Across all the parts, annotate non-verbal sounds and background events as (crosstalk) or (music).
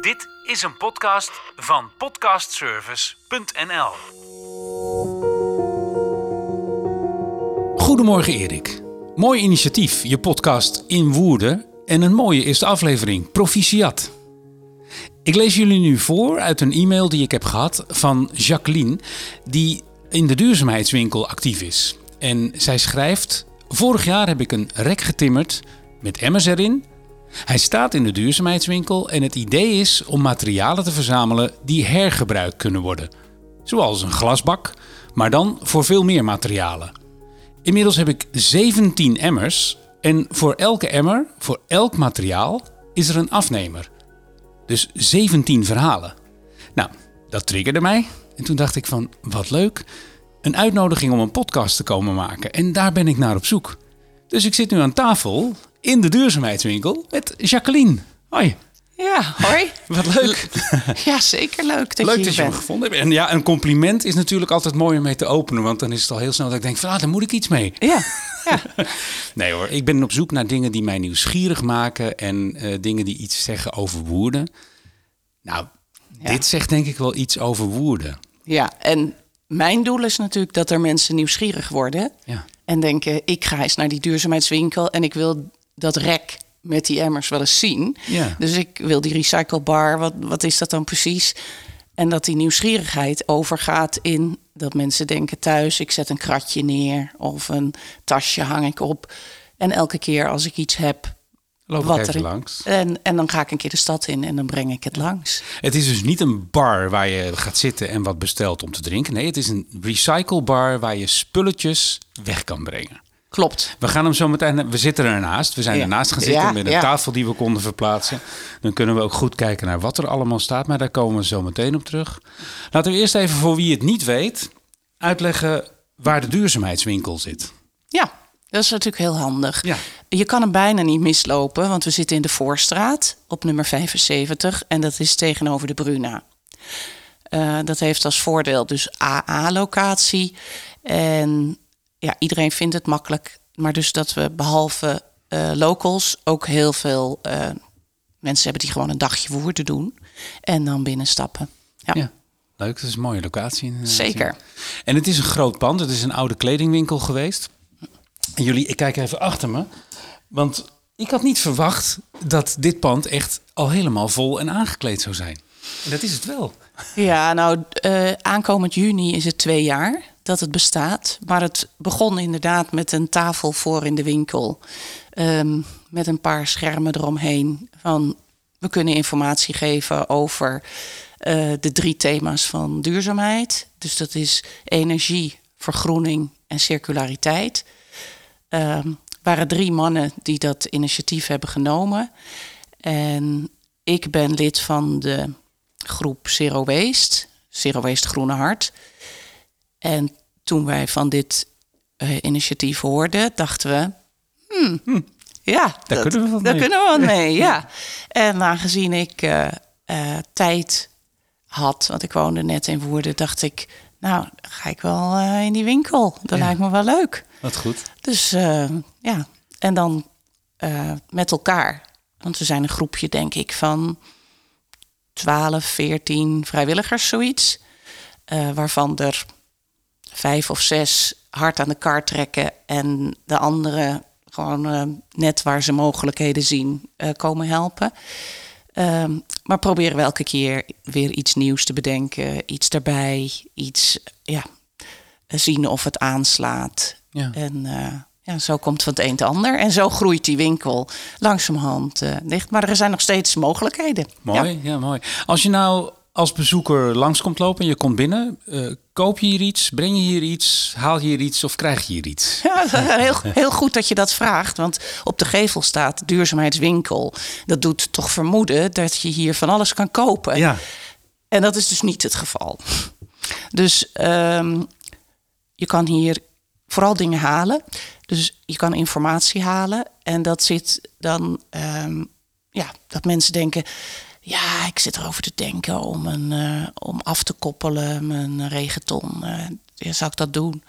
Dit is een podcast van podcastservice.nl. Goedemorgen Erik. Mooi initiatief, je podcast in Woerden. En een mooie eerste aflevering, proficiat. Ik lees jullie nu voor uit een e-mail die ik heb gehad van Jacqueline, die in de duurzaamheidswinkel actief is. En zij schrijft: Vorig jaar heb ik een rek getimmerd met emmers erin. Hij staat in de duurzaamheidswinkel en het idee is om materialen te verzamelen die hergebruikt kunnen worden. Zoals een glasbak, maar dan voor veel meer materialen. Inmiddels heb ik 17 emmers en voor elke emmer, voor elk materiaal, is er een afnemer. Dus 17 verhalen. Nou, dat triggerde mij. En toen dacht ik van, wat leuk. Een uitnodiging om een podcast te komen maken. En daar ben ik naar op zoek. Dus ik zit nu aan tafel in de duurzaamheidswinkel met Jacqueline. Hoi. Ja, hoi. (laughs) Wat leuk. (laughs) Ja, zeker leuk dat leuk je dat je me bent. gevonden hebt. En ja, een compliment is natuurlijk altijd mooi om mee te openen. Want dan is het al heel snel dat ik denk van, ah, daar moet ik iets mee. Ja, ja. (laughs) Nee hoor, ik ben op zoek naar dingen die mij nieuwsgierig maken. En eh, dingen die iets zeggen over Woerden. Nou, Ja. dit zegt denk ik wel iets over Woerden. ja, en mijn doel is natuurlijk dat er mensen nieuwsgierig worden. Ja. En denken, ik ga eens naar die duurzaamheidswinkel en ik wil dat rek met die emmers wel eens zien. Ja. Dus ik wil die recyclebar, wat, wat is dat dan precies? En dat die nieuwsgierigheid overgaat in dat mensen denken thuis, ik zet een kratje neer of een tasje hang ik op. En elke keer als ik iets heb, Loop ik wat er langs. En, en dan ga ik een keer de stad in en dan breng ik het langs. Het is dus niet een bar waar je gaat zitten en wat bestelt om te drinken. Nee, het is een recyclebar waar je spulletjes weg kan brengen. Klopt. We gaan hem zo meteen. We zitten ernaast. We zijn Ja. ernaast gaan zitten Ja, met een ja. tafel die we konden verplaatsen. Dan kunnen we ook goed kijken naar wat er allemaal staat. Maar daar komen we zo meteen op terug. Laten we eerst even voor wie het niet weet uitleggen waar de duurzaamheidswinkel zit. Ja, dat is natuurlijk heel handig. Ja. Je kan hem bijna niet mislopen, want we zitten in de Voorstraat op nummer 75 en dat is tegenover de Bruna. Eh, dat heeft als voordeel dus AA-locatie. En ja, iedereen vindt het makkelijk. Maar dus dat we behalve eh, locals ook heel veel eh, mensen hebben die gewoon een dagje woerden doen. En dan binnenstappen. Ja, Ja. Leuk, dat is een mooie locatie. inderdaad. zeker. En het is een groot pand. Het is een oude kledingwinkel geweest. En jullie, ik kijk even achter me. Want ik had niet verwacht dat dit pand echt al helemaal vol en aangekleed zou zijn. En dat is het wel. Ja, nou, eh, aankomend juni is het twee jaar dat het bestaat. Maar het begon inderdaad met een tafel voor in de winkel. ehm, met een paar schermen eromheen. Van, we kunnen informatie geven over eh, de drie thema's van duurzaamheid. Dus dat is energie, vergroening en circulariteit. Ehm waren drie mannen die dat initiatief hebben genomen. En ik ben lid van de groep Zero Waste, Zero Waste Groene Hart. En toen wij van dit eh, initiatief hoorden, dachten we... Hmm, ja, Daar kunnen we wat daar mee. kunnen we wat mee, (laughs) ja. En aangezien ik eh, eh, tijd had, want ik woonde net in Woerden, dacht ik... Nou, ga ik wel in die winkel. Dat Ja. lijkt me wel leuk. Wat goed. Dus ja, en dan met elkaar. Want we zijn een groepje, denk ik, van 12, 14 vrijwilligers, zoiets. Waarvan er vijf of zes hard aan de kar trekken. En de anderen gewoon eh, net waar ze mogelijkheden zien eh, komen helpen. Ehm, maar proberen we elke keer weer iets nieuws te bedenken. Iets erbij. Iets, ja, zien of het aanslaat. Ja. En eh, ja, zo komt van het een het ander. En zo groeit die winkel langzamerhand dicht. Maar er zijn nog steeds mogelijkheden. Mooi, ja. mooi. Als je nou als bezoeker langs komt lopen en je komt binnen, eh, koop je hier iets, breng je hier iets, haal je hier iets of krijg je hier iets? (laughs) Ja, heel, heel goed dat je dat vraagt. Want op de gevel staat duurzaamheidswinkel. Dat doet toch vermoeden dat je hier van alles kan kopen. Ja, En dat is dus niet het geval. Dus ehm, je kan hier vooral dingen halen. Dus je kan informatie halen. En dat zit dan, ehm, ja, dat mensen denken. Ja, ik zit erover te denken om, een, eh, om af te koppelen, mijn regenton. ja, zou ik dat doen?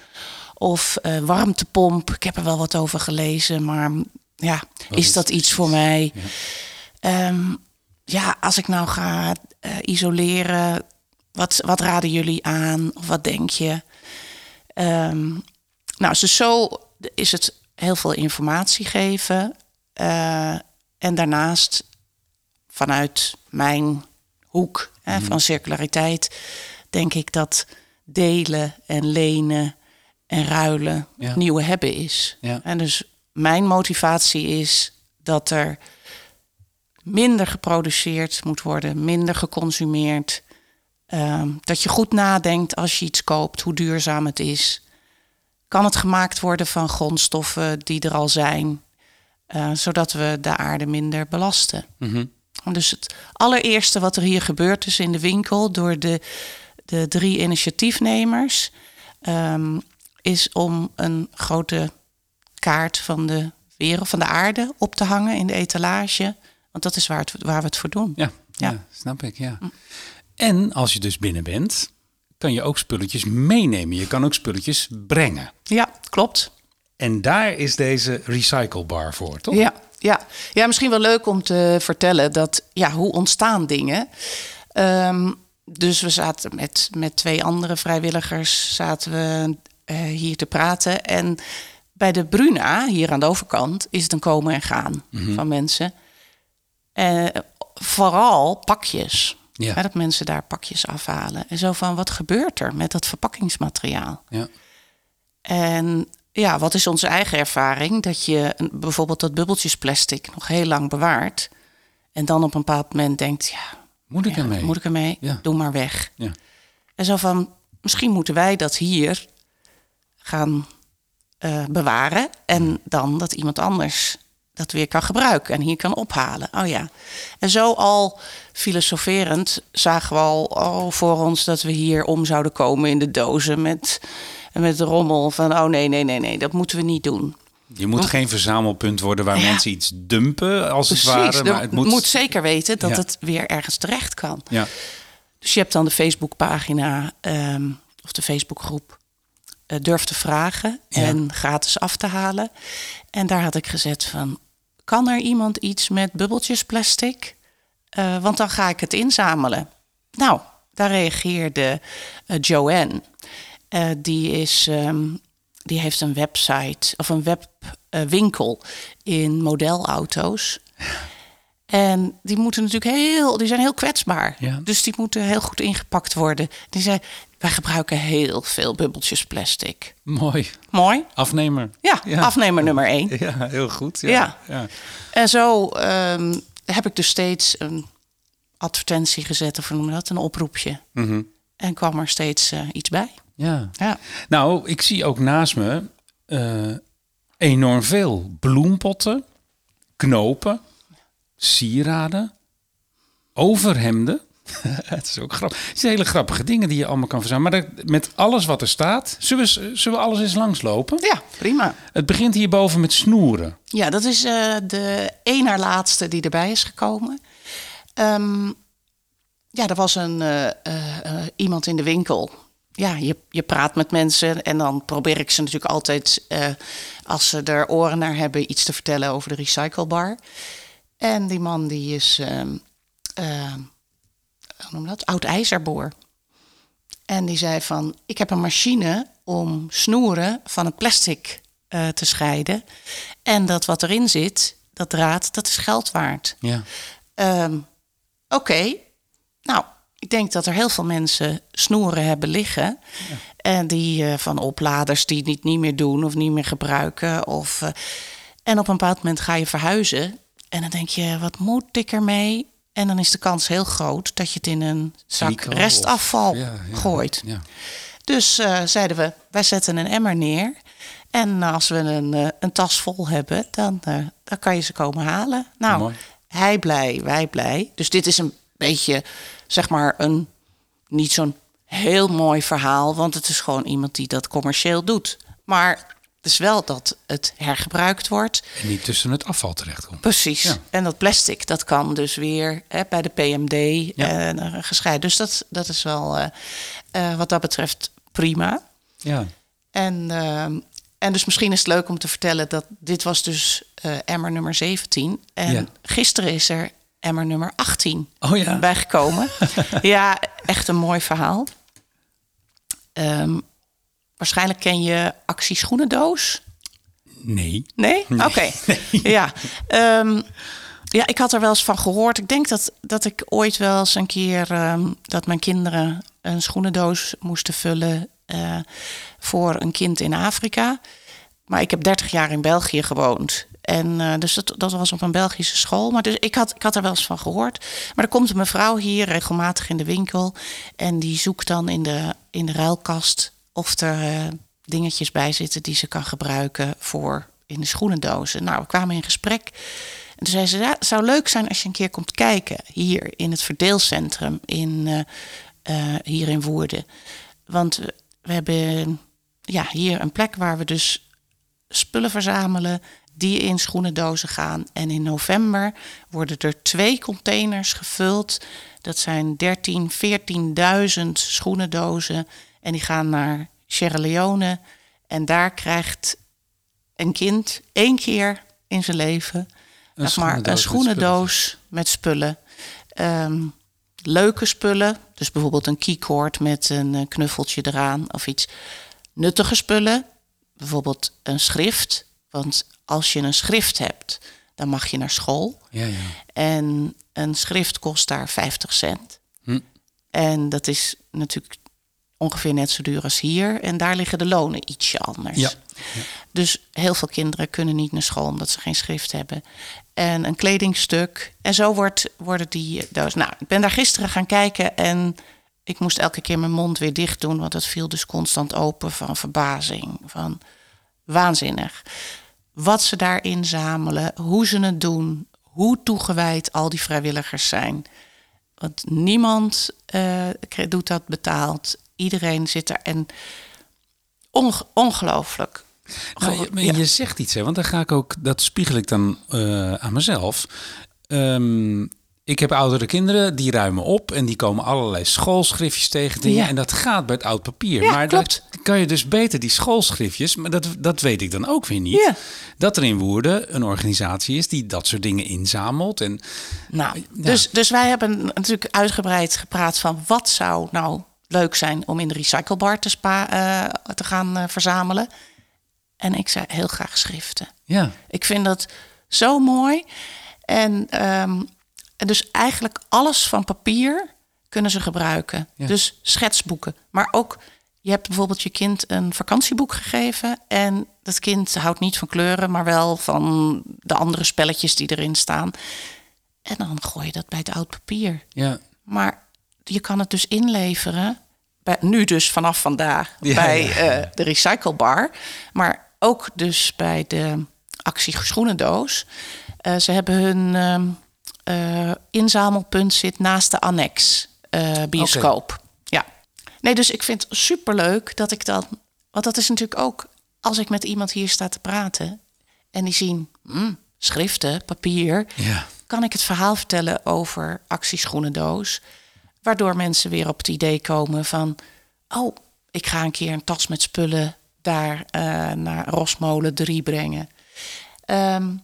Of eh, warmtepomp. Ik heb er wel wat over gelezen, maar ja, is is dat iets voor mij? Ehm, ja, als ik nou ga isoleren, wat, wat raden jullie aan? Of wat denk je? Ehm, nou, dus zo is het heel veel informatie geven. En daarnaast vanuit mijn hoek hè, Mhm. van circulariteit denk ik dat delen en lenen en ruilen Ja. nieuwe hebben is. Ja. En dus mijn motivatie is dat er minder geproduceerd moet worden, minder geconsumeerd. Ehm, dat je goed nadenkt als je iets koopt, hoe duurzaam het is. Kan het gemaakt worden van grondstoffen die er al zijn, eh, zodat we de aarde minder belasten? Mhm. Dus het allereerste wat er hier gebeurt is in de winkel door de, de drie initiatiefnemers, ehm, is om een grote kaart van de wereld, van de aarde op te hangen in de etalage. Want dat is waar, het, waar we het voor doen. Ja, ja. Ja. snap ik, ja. En als je dus binnen bent, kan je ook spulletjes meenemen. Je kan ook spulletjes brengen. Ja, klopt. En daar is deze recyclebar voor, toch? Ja, ja. ja, misschien wel leuk om te vertellen dat, ja, hoe ontstaan dingen? Ehm, dus we zaten met, met twee andere vrijwilligers zaten we eh, hier te praten. En bij de Bruna, hier aan de overkant, is het een komen en gaan van mensen. Eh, vooral pakjes. Ja. Hè, dat mensen daar pakjes afhalen. En zo van, wat gebeurt er met dat verpakkingsmateriaal? Ja. En ja, wat is onze eigen ervaring? Dat je een- bijvoorbeeld dat bubbeltjesplastic nog heel lang bewaart. En dan op een bepaald moment denkt, ja, Moet ik ja, ermee? moet ik ermee? Ja. Doe maar weg. Ja. En zo van, misschien moeten wij dat hier gaan eh, bewaren. En dan dat iemand anders dat weer kan gebruiken en hier kan ophalen. Oh ja. En zo al filosoferend zagen we al oh, voor ons dat we hier om zouden komen in de dozen met, met de rommel van oh nee, nee, nee, nee, dat moeten we niet doen. Je moet geen verzamelpunt worden waar Ja. mensen iets dumpen, als het ware. Maar het moet... moet... zeker weten dat Ja. het weer ergens terecht kan. Ja. Dus je hebt dan de Facebookpagina ehm, of de Facebookgroep eh, Durf te vragen Ja. en gratis af te halen. En daar had ik gezet van, kan er iemand iets met bubbeltjes plastic? Eh, want dan ga ik het inzamelen. Nou, daar reageerde eh, Joanne. Eh, die, is, ehm, die heeft een website of een webwinkel in modelauto's. En die moeten natuurlijk heel, die zijn heel kwetsbaar. Ja. Dus die moeten heel goed ingepakt worden. Die zei, wij gebruiken heel veel bubbeltjes plastic. Mooi. Mooi. Afnemer. Ja, Ja. afnemer nummer één. Ja, heel goed. Ja. Ja. ja. En zo ehm, heb ik dus steeds een advertentie gezet, of noem dat, een oproepje. Mhm. En kwam er steeds eh, iets bij. Ja. Ja. Nou, ik zie ook naast me eh, enorm veel bloempotten, knopen, sieraden, overhemden. (laughs) Het is ook grappig. Het zijn hele grappige dingen die je allemaal kan verzamelen. Maar dat- met alles wat er staat, zullen we, zullen we alles eens langslopen? ja, prima. Het begint hierboven met snoeren. Ja, dat is eh, de één na laatste die erbij is gekomen. Ehm, ja, er was een, eh, iemand in de winkel. Ja, je, je praat met mensen en dan probeer ik ze natuurlijk altijd, eh, als ze er oren naar hebben, iets te vertellen over de recyclebar. En die man die is, ehm eh, hoe noem dat, oud ijzerboor. En die zei van, ik heb een machine om snoeren van het plastic eh, te scheiden. En dat wat erin zit, dat draad, dat is geld waard. Ja. Ehm, Oké, nou, ik denk dat er heel veel mensen snoeren hebben liggen. En die eh, van opladers die het niet, niet meer doen of niet meer gebruiken. Of, eh, en op een bepaald moment ga je verhuizen. En dan denk je, wat moet ik ermee? En dan is de kans heel groot dat je het in een zak of- restafval Ja, ja. gooit. Dus eh, zeiden we, wij zetten een emmer neer. En als we een, een tas vol hebben, dan, dan kan je ze komen halen. Nou, Mooi. hij blij, wij blij. Dus dit is een beetje, zeg maar, een niet zo'n heel mooi verhaal. Want het is gewoon iemand die dat commercieel doet. Maar het is wel dat het hergebruikt wordt. En niet tussen het afval terechtkomt. Precies. Ja. En dat plastic, dat kan dus weer hè, bij de PMD Ja. eh, gescheiden. Dus dat, dat is wel eh, eh, wat dat betreft prima. Ja. En, en dus misschien is het leuk om te vertellen dat dit was dus eh emmer nummer 17. En Ja. gisteren is er emmer nummer 18 Oh ja. bijgekomen. (laughs) ja, echt een mooi verhaal. Ehm, waarschijnlijk ken je actie schoenendoos. Nee. Nee? Oké. (laughs) Ja. Ehm, ja, ik had er wel eens van gehoord. Ik denk dat, dat ik ooit wel eens een keer ehm, dat mijn kinderen een schoenendoos moesten vullen eh, voor een kind in Afrika. Maar ik heb 30 jaar in België gewoond. En uh, dus dat, was op een Belgische school. Maar dus ik had, ik had er wel eens van gehoord. Maar er komt een mevrouw hier regelmatig in de winkel. En die zoekt dan in de, in de ruilkast of er uh, dingetjes bij zitten die ze kan gebruiken voor in de schoenendozen. Nou, we kwamen in gesprek. En toen zei ze, het zou leuk zijn als je een keer komt kijken hier in het verdeelcentrum in, uh, hier in Woerden. Want we hebben ja, hier een plek waar we dus spullen verzamelen die in schoenendozen gaan. En in november worden er twee containers gevuld. Dat zijn 13, 14.000 schoenendozen. En die gaan naar Sierra Leone. En daar krijgt een kind één keer in zijn leven Een zeg maar, een schoenendoos schoenendoos met spullen. Ehm, leuke spullen, dus bijvoorbeeld een keycord met een eh, knuffeltje eraan of iets. Nuttige spullen, bijvoorbeeld een schrift. Want als je een schrift hebt, dan mag je naar school. Ja, ja. En een schrift kost daar 50 cent. Hm. En dat is natuurlijk ongeveer net zo duur als hier. En daar liggen de lonen ietsje anders. Ja. Dus heel veel kinderen kunnen niet naar school omdat ze geen schrift hebben. En een kledingstuk. En zo wordt, worden die doos. Nou, ik ben daar gisteren gaan kijken en ik moest elke keer mijn mond weer dicht doen, want het viel dus constant open van verbazing. Van waanzinnig. Wat ze daar inzamelen, hoe ze het doen, hoe toegewijd al die vrijwilligers zijn. Want niemand eh, doet dat betaald. Iedereen zit er en onge- ongelooflijk. Nou, je, maar je zegt iets, hè? want dan ga ik ook, dat spiegel ik dan eh, aan mezelf. Ehm, ik heb oudere kinderen, die ruimen op en die komen allerlei schoolschriftjes tegen dingen. Ja. En dat gaat bij het oud papier. Ja, maar klopt. dan kan je dus beter die schoolschriftjes, maar dat, dat weet ik dan ook weer niet. Ja. Dat er in Woerden een organisatie is die dat soort dingen inzamelt. En Nou, dus, dus wij hebben natuurlijk uitgebreid gepraat van wat zou nou leuk zijn om in de recyclebar te, spa, eh, te gaan eh, verzamelen. En ik zei heel graag schriften. ja, Ik vind dat zo mooi. En, ehm, en dus eigenlijk alles van papier kunnen ze gebruiken. Ja. Dus schetsboeken. Maar ook, je hebt bijvoorbeeld je kind een vakantieboek gegeven. En dat kind houdt niet van kleuren, maar wel van de andere spelletjes die erin staan. En dan gooi je dat bij het oud papier. ja. Maar je kan het dus inleveren. Bij, nu dus vanaf vandaag Ja, bij ja, eh, de recyclebar. Maar ook dus bij de actie schoenendoos. Eh, ze hebben hun ehm, eh, inzamelpunt zit naast de annex eh, bioscoop. Ja. Nee, dus ik vind het superleuk dat ik dan... Want dat is natuurlijk ook... Als ik met iemand hier sta te praten... en die zien hm, schriften, papier ja. kan ik het verhaal vertellen over actieschoenendoos. Waardoor mensen weer op het idee komen van... oh, ik ga een keer een tas met spullen daar eh, naar Rosmolen 3 brengen. Ehm,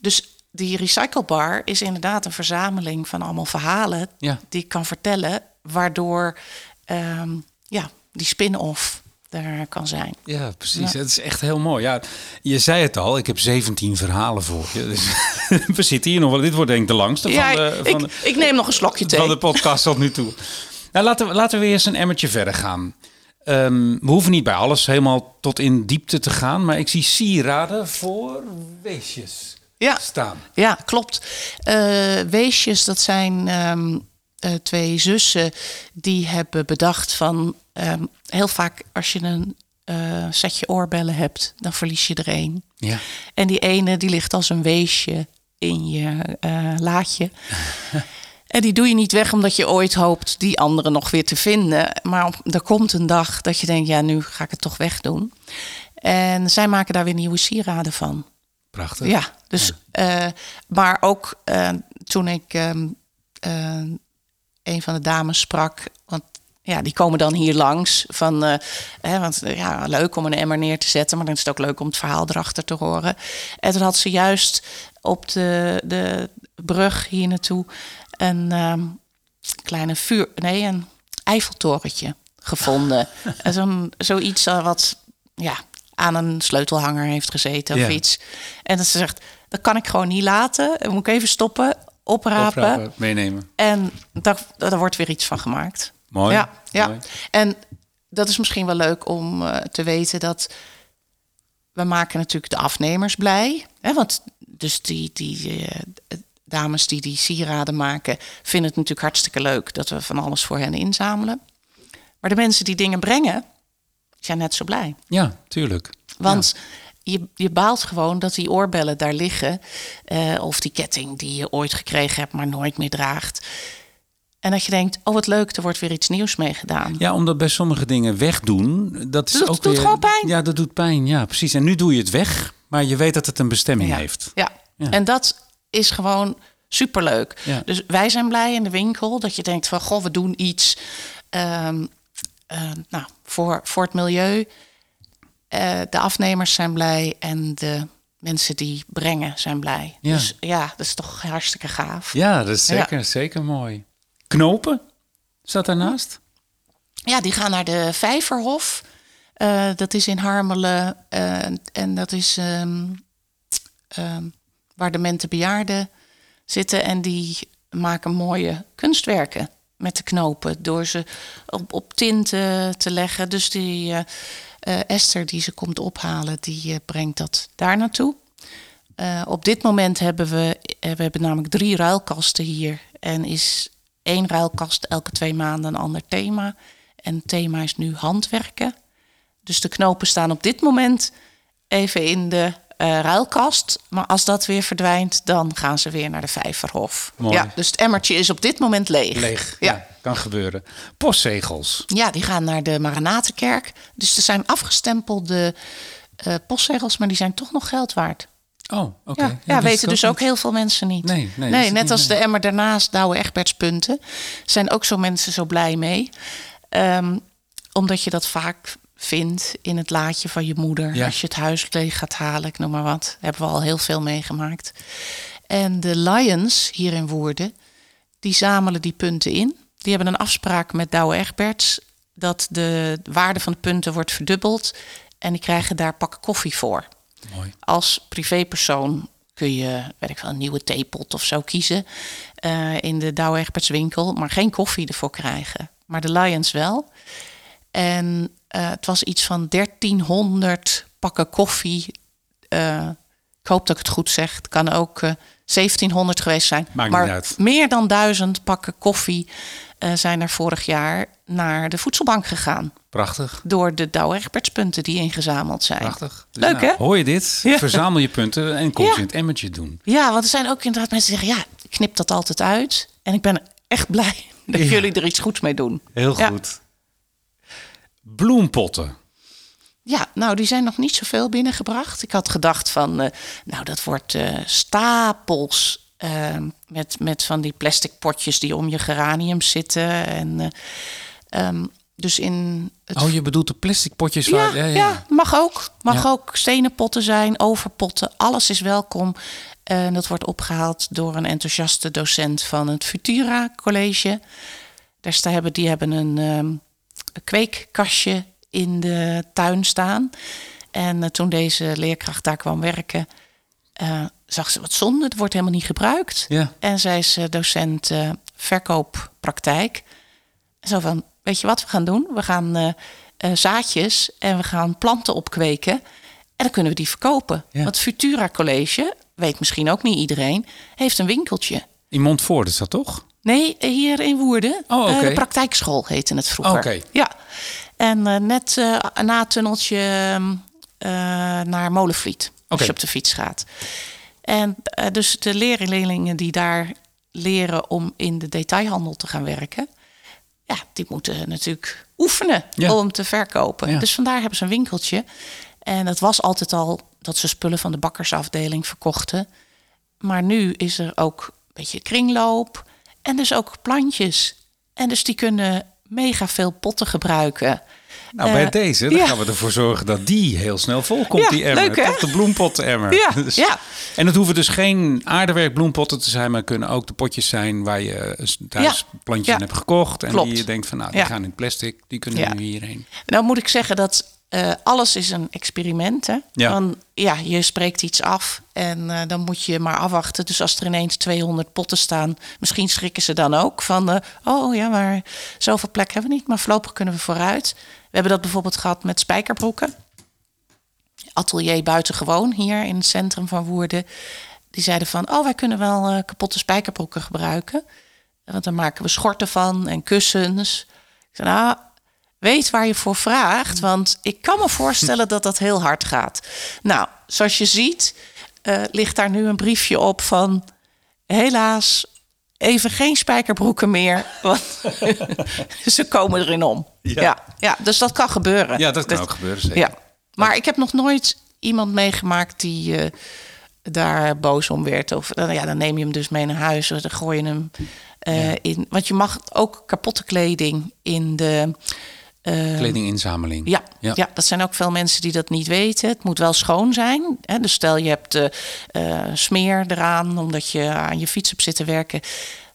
dus die recyclebar is inderdaad een verzameling van allemaal verhalen... Ja. die ik kan vertellen, waardoor ehm, ja, die spin-off daar kan zijn. Ja, precies. Ja. Het is echt heel mooi. Ja, je zei het al, ik heb 17 verhalen voor je. Dus (laughs) we zitten hier nog wel. Dit wordt denk ik de langste Ja, van, de, ik, van, de, ik neem nog een slokje thee. van de podcast tot nu toe. Nou, laten, we, laten we weer eens een emmertje verder gaan. Ehm, we hoeven niet bij alles helemaal tot in diepte te gaan. Maar ik zie sieraden voor weesjes Ja. staan. Ja, klopt. Eh, weesjes, dat zijn ehm, eh, twee zussen die hebben bedacht van... ehm, heel vaak als je een eh, setje oorbellen hebt, dan verlies je er één. Ja. En die ene die ligt als een weesje in je laadje. (laughs) En die doe je niet weg omdat je ooit hoopt die andere nog weer te vinden. Maar op- er komt een dag dat je denkt, ja, nu ga ik het toch wegdoen. En zij maken daar weer nieuwe sieraden van. Prachtig. Ja, dus, eh, maar ook eh, toen ik ehm, eh, een van de dames sprak, want ja, die komen dan hier langs. Van, hè, want ja, leuk om een emmer neer te zetten, maar dan is het ook leuk om het verhaal erachter te horen. En toen had ze juist op de, de brug hier naartoe een ehm, kleine vuur, nee, een Eiffeltorentje gevonden. (laughs) En zo'n zoiets wat ja, aan een sleutelhanger heeft gezeten of Ja. iets. En dat ze zegt, dat kan ik gewoon niet laten. Dan moet ik even stoppen, oprapen. Oprapen, meenemen. En daar, daar wordt weer iets van gemaakt. Mooi. Ja, ja. Mooi. En dat is misschien wel leuk om eh, te weten dat we maken natuurlijk de afnemers blij. Hè? Want dus die, die eh, dames die die sieraden maken, vinden het natuurlijk hartstikke leuk dat we van alles voor hen inzamelen. Maar de mensen die dingen brengen, zijn net zo blij. Ja, tuurlijk. Want je, je baalt gewoon dat die oorbellen daar liggen. eh, of die ketting die je ooit gekregen hebt, maar nooit meer draagt. En dat je denkt, oh wat leuk, er wordt weer iets nieuws mee gedaan. Ja, omdat bij sommige dingen wegdoen, dat is Doet- ook doet weer... gewoon pijn. Ja, dat doet pijn. Ja, precies. En nu doe je het weg, maar je weet dat het een bestemming Ja. heeft. Ja. Ja. en dat is gewoon superleuk. Ja. Dus wij zijn blij in de winkel dat je denkt van, goh, we doen iets ehm, eh, nou, voor, voor het milieu. Eh, de afnemers zijn blij en de mensen die brengen zijn blij. Ja. Dus ja, dat is toch hartstikke gaaf. Ja, dat is Ja. zeker, zeker mooi. Knopen? Staat daarnaast? Ja, die gaan naar de Vijverhof. Eh, dat is in Harmelen. eh, en dat is ehm, ehm, waar de mente bejaarden zitten. En die maken mooie kunstwerken met de knopen. Door ze op, op tinten te leggen. Dus die eh, eh, Esther die ze komt ophalen, die eh, brengt dat daar naartoe. Op dit moment hebben we, we hebben namelijk drie ruilkasten hier. En is één ruilkast elke twee maanden een ander thema. En het thema is nu handwerken. Dus de knopen staan op dit moment even in de eh, ruilkast. Maar als dat weer verdwijnt, dan gaan ze weer naar de Vijverhof. Mooi. Ja, dus het emmertje is op dit moment leeg. Leeg. Ja. Ja, kan gebeuren. Postzegels. Ja, die gaan naar de Maranatenkerk. Dus er zijn afgestempelde eh, postzegels, maar die zijn toch nog geld waard. Oh, oké. Ja, Ja, ja, wist weten dus ook heel veel mensen niet. Nee, nee, wist ik net niet, als nee. de emmer daarnaast, Douwe Egbertspunten, zijn ook zo mensen zo blij mee. Ehm, omdat je dat vaak vindt in het laadje van je moeder. Ja. Als je het huis leeg gaat halen, ik noem maar wat. Hebben we al heel veel meegemaakt. En de Lions hier in Woerden, die zamelen die punten in. Die hebben een afspraak met Douwe Egberts dat de waarde van de punten wordt verdubbeld. En die krijgen daar pakken koffie voor. Mooi. Als privépersoon kun je, weet ik wel, een nieuwe theepot of zo kiezen eh, in de Douwe Egberts winkel, maar geen koffie ervoor krijgen. Maar de Lions wel. En eh, het was iets van 1300 pakken koffie. Eh, ik hoop dat ik het goed zeg. Het kan ook eh 1700 geweest zijn. Maakt maar niet uit. meer dan duizend pakken koffie eh, zijn er vorig jaar naar de voedselbank gegaan. Prachtig. Door de Douwe Egbertspunten die ingezameld zijn. Prachtig. Dus Leuk, hè? Hoor je dit? Ja. Verzamel je punten en kom Ja. ze in het emmertje doen. Ja, want er zijn ook inderdaad mensen die zeggen... ja, ik knip dat altijd uit. En ik ben echt blij (laughs) dat Ja. jullie er iets goeds mee doen. Heel Ja. goed. Bloempotten. Ja, nou, die zijn nog niet zoveel binnengebracht. Ik had gedacht van, eh, nou, dat wordt eh, stapels... eh, met, met van die plastic potjes die om je geraniums zitten. En, eh, ehm, dus in het Oh, je bedoelt de plastic potjes Ja, waar... ja, mag ook. Mag Ja. ook stenen potten zijn, overpotten. Alles is welkom. En dat wordt opgehaald door een enthousiaste docent van het Futura College. Daar hebben, die hebben een, ehm, een kweekkastje in de tuin staan. En eh, toen deze leerkracht daar kwam werken, eh, zag ze wat zonde. Het wordt helemaal niet gebruikt. Ja. En zij is docent eh, verkooppraktijk. Zo van, weet je wat we gaan doen? We gaan zaadjes en we gaan planten opkweken. En dan kunnen we die verkopen. Ja. Want Futura College, weet misschien ook niet iedereen, heeft een winkeltje. In Montfort is dat toch? Nee, hier in Woerden. Oh. Eh, de praktijkschool heette het vroeger. Oké. Ja. En eh, net eh, na het tunneltje eh, naar Molenvliet. Als je op de fiets gaat. En dus de leerlingen die daar leren om in de detailhandel te gaan werken. Ja, die moeten natuurlijk oefenen Ja. om te verkopen. Ja. Dus vandaar hebben ze een winkeltje. En het was altijd al dat ze spullen van de bakkersafdeling verkochten. Maar nu is er ook een beetje kringloop. En dus ook plantjes. En dus die kunnen mega veel potten gebruiken. Nou, bij Eh, deze dan ja. gaan we ervoor zorgen dat die heel snel vol komt, Ja, die emmer. leuk, de bloempotten-emmer. Ja, (laughs) Dus- ja. En het hoeven dus geen aardewerk bloempotten te zijn, maar kunnen ook de potjes zijn waar je thuis Ja. plantje Ja. in hebt gekocht. En Klopt. die je denkt van, nou, die gaan in plastic, die kunnen nu hierheen. Nou moet ik zeggen dat eh, alles is een experiment. Hè? Ja. Want, ja, je spreekt iets af en eh, dan moet je maar afwachten. Dus als er ineens 200 potten staan, misschien schrikken ze dan ook van... eh, oh ja, maar zoveel plek hebben we niet, maar voorlopig kunnen we vooruit. We hebben dat bijvoorbeeld gehad met spijkerbroeken. Atelier buitengewoon hier in het centrum van Woerden. Die zeiden van, oh wij kunnen wel kapotte spijkerbroeken gebruiken. Want dan maken we schorten van en kussens. Ik zei, nou, weet waar je voor vraagt. Want ik kan me voorstellen dat dat heel hard gaat. Nou, zoals je ziet, eh, ligt daar nu een briefje op van... helaas, even geen spijkerbroeken meer. Want (laughs) ze komen erin om. Ja. Ja. Ja, dus dat kan gebeuren. Ja, dat kan Dus- ook gebeuren, zeker. Ja. Maar ik heb nog nooit iemand meegemaakt die eh, daar boos om werd. Of dan, ja, dan neem je hem dus mee naar huis. Of dan gooi je hem eh, in. Want je mag ook kapotte kleding in de. Eh, Kledinginzameling. ja, Ja. ja. dat zijn ook veel mensen die dat niet weten. Het moet wel schoon zijn. Hè? Dus stel je hebt eh, smeer eraan omdat je aan je fiets hebt zitten werken.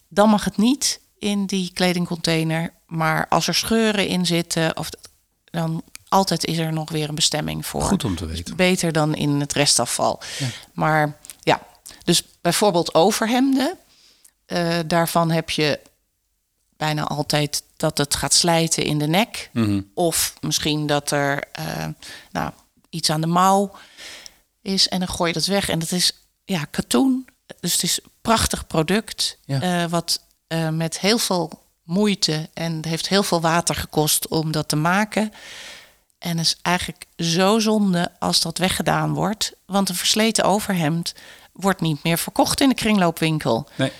Dan mag het niet in die kledingcontainer. Maar als er scheuren in zitten, of, dan altijd is er nog weer een bestemming voor. Goed om te weten. Beter dan in het restafval. Maar ja, dus bijvoorbeeld overhemden. eh, daarvan heb je bijna altijd dat het gaat slijten in de nek. Mhm. Of misschien dat er eh, nou, iets aan de mouw is en dan gooi je dat weg. En dat is ja, katoen. Dus het is een prachtig product. Ja. eh, wat eh, met heel veel moeite en het heeft heel veel water gekost om dat te maken. En is eigenlijk zo zonde als dat weggedaan wordt. Want een versleten overhemd wordt niet meer verkocht in de kringloopwinkel. Nee.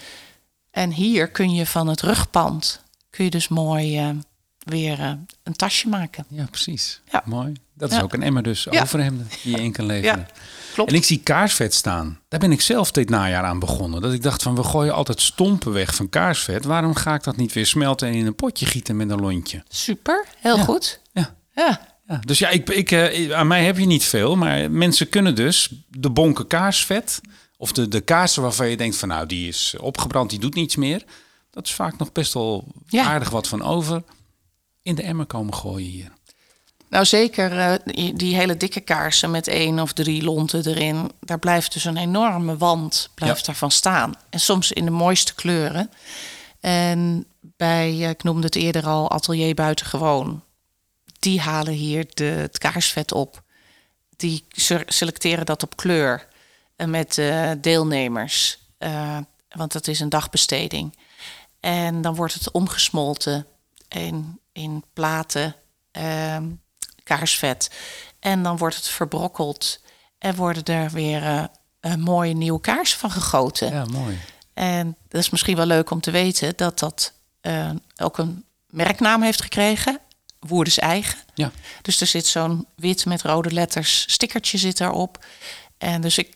En hier kun je van het rugpand kun je dus mooi eh, weer eh, een tasje maken. Ja, precies. Ja. Mooi. Dat is Ja. ook een emmer dus, Ja. overhemden die je in kan leveren. Ja, klopt. En ik zie kaarsvet staan. Daar ben ik zelf dit najaar aan begonnen. Dat ik dacht van, we gooien altijd stompen weg van kaarsvet. Waarom ga ik dat niet weer smelten en in een potje gieten met een lontje? Super, heel goed. Ja. Ja, Ja, dus ja, ik, ik, eh, aan mij heb je niet veel. Maar mensen kunnen dus de bonken kaarsvet... of de, de kaarsen waarvan je denkt van... nou, die is opgebrand, die doet niets meer. Dat is vaak nog best wel Ja. aardig wat van over. In de emmer komen gooien hier. nou zeker eh, die, hele dikke kaarsen met één of drie lonten erin. Daar blijft dus een enorme wand blijft Ja. daarvan staan. En soms in de mooiste kleuren. En bij, eh, ik noemde het eerder al, Atelier Buitengewoon. Die halen hier de, het kaarsvet op. Die se- selecteren dat op kleur met eh, deelnemers. Eh, want dat is een dagbesteding. En dan wordt het omgesmolten in, in platen ehm, kaarsvet. En dan wordt het verbrokkeld en worden er weer eh, een mooie nieuwe kaars van gegoten. Ja, mooi. En dat is misschien wel leuk om te weten dat dat eh, ook een merknaam heeft gekregen. Woerders eigen. Ja. Dus er zit zo'n wit met rode letters stickertje zit daarop. En dus ik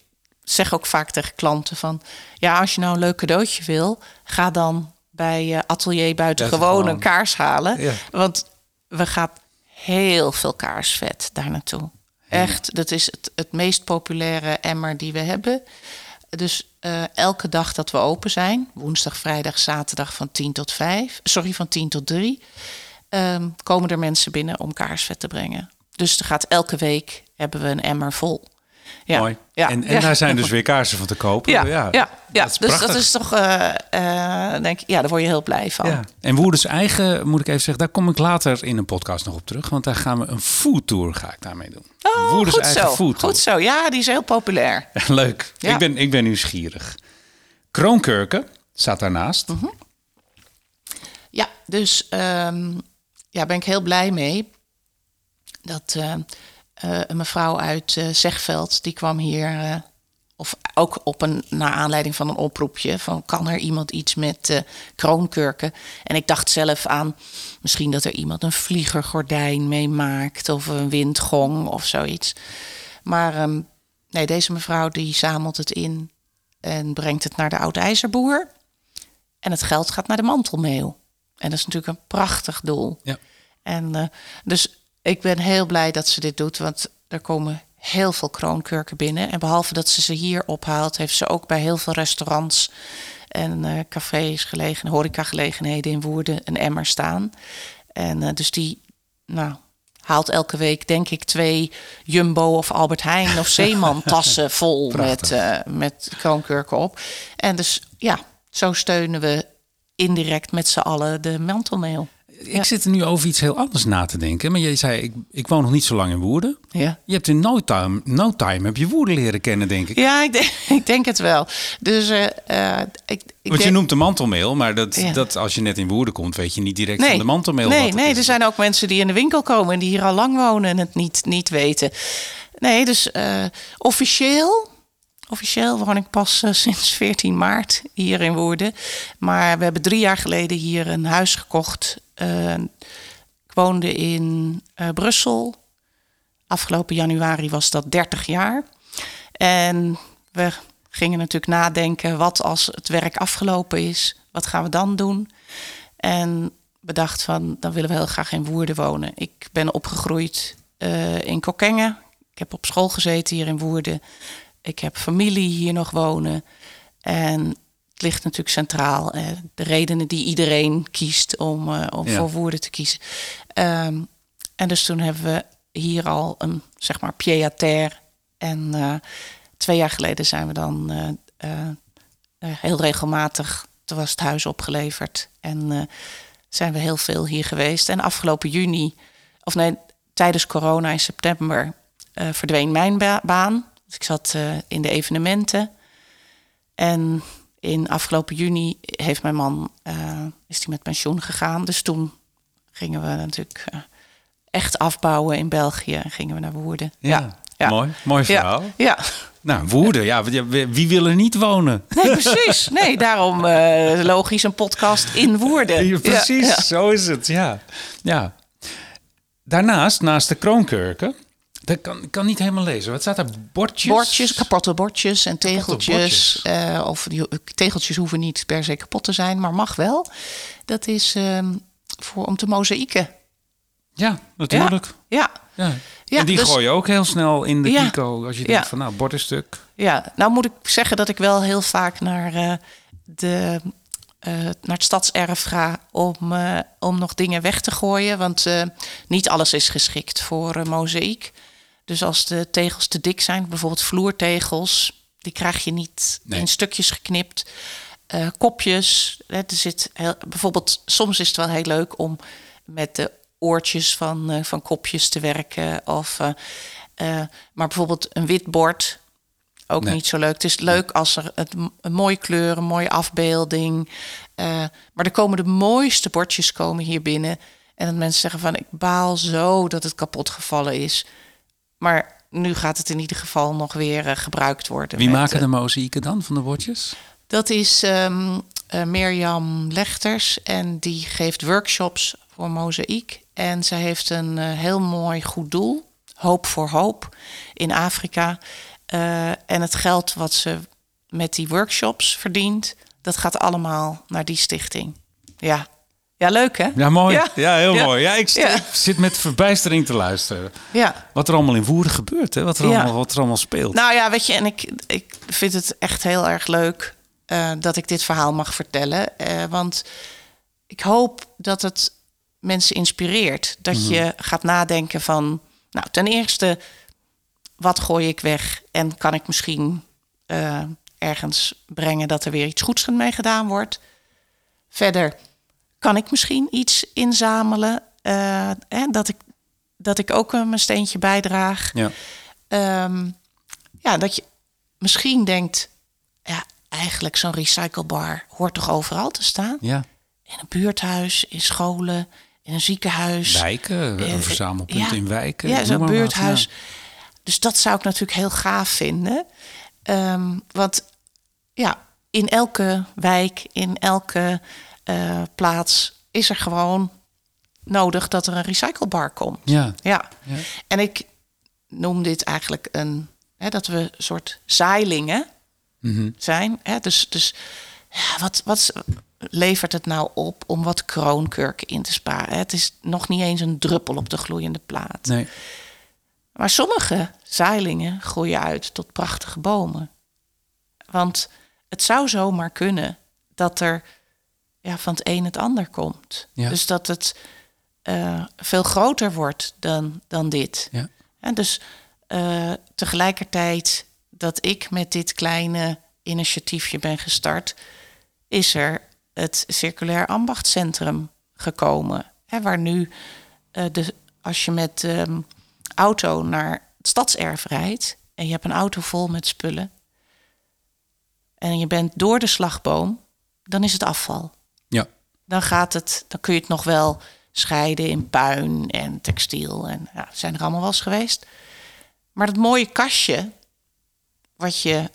zeg ook vaak tegen klanten van... ja, als je nou een leuk cadeautje wil... ga dan bij eh, Atelier Buitengewoon een kaars halen. Ja. Want we gaan heel veel kaarsvet daar naartoe. Echt, dat is het, het meest populaire emmer die we hebben. Dus eh, elke dag dat we open zijn, woensdag, vrijdag, zaterdag van 10 tot 5, sorry, van 10 tot 3, ehm, komen er mensen binnen om kaarsvet te brengen. Dus er gaat elke week hebben we een emmer vol. Ja. Mooi. Ja. En, en Ja. daar zijn dus weer kaarsen van te kopen. Ja, ja, ja, dat is dus prachtig. dat is toch, eh, eh, denk ik, ja, daar word je heel blij van. Ja. En Woerders eigen, moet ik even zeggen, daar kom ik later in een podcast nog op terug. Want daar gaan we een food tour ga ik daarmee doen. Oh, Woerders goed eigen zo. Goed zo. Ja, die is heel populair. Leuk. Ik, ben, ik ben nieuwsgierig. Kroonkurken staat daarnaast. Mhm. Ja, dus ehm ja, ben ik heel blij mee. Dat eh, een mevrouw uit eh, Zegveld, die kwam hier... eh, of ook op een, naar aanleiding van een oproepje... van kan er iemand iets met kroonkurken? En ik dacht zelf aan misschien dat er iemand een vliegergordijn mee maakt... of een windgong of zoiets. Maar ehm, nee, deze mevrouw die zamelt het in... en brengt het naar de oud-ijzerboer... En het geld gaat naar de mantelmeeuw. En dat is natuurlijk een prachtig doel. Ja. En dus ik ben heel blij dat ze dit doet, want er komen heel veel kroonkurken binnen. En behalve dat ze ze hier ophaalt, heeft ze ook bij heel veel restaurants en uh, cafés, gelegen, horecagelegenheden in Woerden een emmer staan. En uh, dus die, nou, haalt elke week, denk ik, twee Jumbo of Albert Heijn of Zeeman (laughs) tassen vol met, uh, met kroonkurken op. En dus ja, zo steunen we indirect met z'n allen de mantelmeel. Ik zit er nu over iets heel anders na te denken. Maar jij zei, ik, ik woon nog niet zo lang in Woerden. Ja. Je hebt in no time, no time heb je Woerden leren kennen, denk ik. Ja, ik denk, (laughs) ik denk het wel. Dus uh, ik, ik Want je noemt de mantelmeel, maar dat, ja. dat als je net in Woerden komt, weet je niet direct nee. van de mantelmeel. Nee, wat nee is. er zijn ook mensen die in de winkel komen en die hier al lang wonen en het niet, niet weten. Nee, dus uh, officieel Officieel woon ik pas uh, sinds 14 maart hier in Woerden. Maar we hebben drie jaar geleden hier een huis gekocht. Uh, ik woonde in uh, Brussel. Afgelopen januari was dat 30 jaar. En we gingen natuurlijk nadenken: wat als het werk afgelopen is? Wat gaan we dan doen? En bedacht van: dan willen we heel graag in Woerden wonen. Ik ben opgegroeid in Kokkengen. Ik heb op school gezeten hier in Woerden. Ik heb familie hier nog wonen. En ligt natuurlijk centraal. Eh, de redenen die iedereen kiest om, uh, om ja. voor Woerden te kiezen. Um, en dus toen hebben we hier al een, zeg maar, pied à terre. En uh, twee jaar geleden zijn we dan heel regelmatig... Toen was het huis opgeleverd. En zijn we heel veel hier geweest. En afgelopen juni, of nee, tijdens corona in september... verdween mijn ba baan. Dus ik zat in de evenementen. En in afgelopen juni heeft mijn man uh, is die met pensioen gegaan. Dus toen gingen we natuurlijk uh, echt afbouwen in België en gingen we naar Woerden. Ja, ja. ja. mooi, mooi verhaal. Ja. ja. Nou, Woerden, ja, wie wil er niet wonen? Nee, precies. Nee, daarom logisch een podcast in Woerden. Precies, zo is het, ja. ja. Daarnaast, naast de kroonkurken, dat kan, ik kan niet helemaal lezen. Wat staat er? Bordjes? Bordjes, kapotte bordjes en tegeltjes. Uh, of die, tegeltjes hoeven niet per se kapot te zijn, maar mag wel. Dat is um, voor, om te mozaïeken. Ja, natuurlijk. Ja. ja. ja. ja en die dus, gooi je ook heel snel in de pico. Als je denkt van nou, bordenstuk. Ja, nou moet ik zeggen dat ik wel heel vaak naar, uh, de, uh, naar het stadserf ga om, om nog dingen weg te gooien. Want niet alles is geschikt voor mozaïek. Dus als de tegels te dik zijn, bijvoorbeeld vloertegels, die krijg je niet nee. in stukjes geknipt. Uh, kopjes, hè, er zit heel, bijvoorbeeld, soms is het wel heel leuk om met de oortjes van, uh, van kopjes te werken. Of, uh, maar bijvoorbeeld een wit bord, ook nee. niet zo leuk. Het is leuk als er een mooie kleur, een mooie afbeelding. maar er komen de mooiste bordjes komen hier binnen. En dat mensen zeggen van, ik baal zo dat het kapot gevallen is. Maar nu gaat het in ieder geval nog weer uh, gebruikt worden. Wie met, maken de mozaïeken dan van de bordjes? Dat is um, uh, Mirjam Lechters en die geeft workshops voor mozaïek. En zij heeft een uh, heel mooi goed doel, Hoop voor Hoop, in Afrika. en het geld wat ze met die workshops verdient, dat gaat allemaal naar die stichting. Ja, ja, leuk hè? Ja, mooi. Ja, ja heel ja. mooi. Ja, ik, ja. zit met verbijstering te luisteren. Ja. Wat er allemaal in Woerden gebeurt, hè? Wat, er allemaal, wat er allemaal speelt. Nou ja, weet je, en ik, ik vind het echt heel erg leuk uh, dat ik dit verhaal mag vertellen. Uh, want ik hoop dat het mensen inspireert. Dat mm -hmm. je gaat nadenken van, nou, ten eerste, wat gooi ik weg? En kan ik misschien uh, ergens brengen dat er weer iets goeds mee gedaan wordt? Verder kan ik misschien iets inzamelen? Uh, hè, dat, ik, dat ik ook uh, mijn steentje bijdraag. Ja. Um, ja, dat je misschien denkt, ja, eigenlijk zo'n recyclebar hoort toch overal te staan? Ja. In een buurthuis, in scholen, in een ziekenhuis. Wijken, een verzamelpunt ja, in wijken. Ja, zo'n buurthuis. Wat, ja. Dus dat zou ik natuurlijk heel gaaf vinden. Um, want ja, in elke wijk, in elke uh, plaats is er gewoon nodig dat er een recyclebar komt. Ja. ja. ja. En ik noem dit eigenlijk een hè, dat we een soort zeilingen mm -hmm. zijn. Hè? Dus, dus ja, wat, wat, levert het nou op om wat kroonkurken in te sparen? Het is nog niet eens een druppel op de gloeiende plaat. Nee. Maar sommige zeilingen groeien uit tot prachtige bomen. Want het zou zomaar kunnen dat er ja, van het een het ander komt. Ja. Dus dat het eh, veel groter wordt dan, dan dit. Ja. En dus eh, tegelijkertijd dat ik met dit kleine initiatiefje ben gestart, is er het Circulair Ambachtcentrum gekomen. Hè, waar nu, eh, de, als je met ehm, auto naar het stadserf rijdt en je hebt een auto vol met spullen en je bent door de slagboom, dan is het afval. Dan gaat het, dan kun je het nog wel scheiden in puin en textiel en ja, zijn er allemaal wel geweest. Maar dat mooie kastje, wat je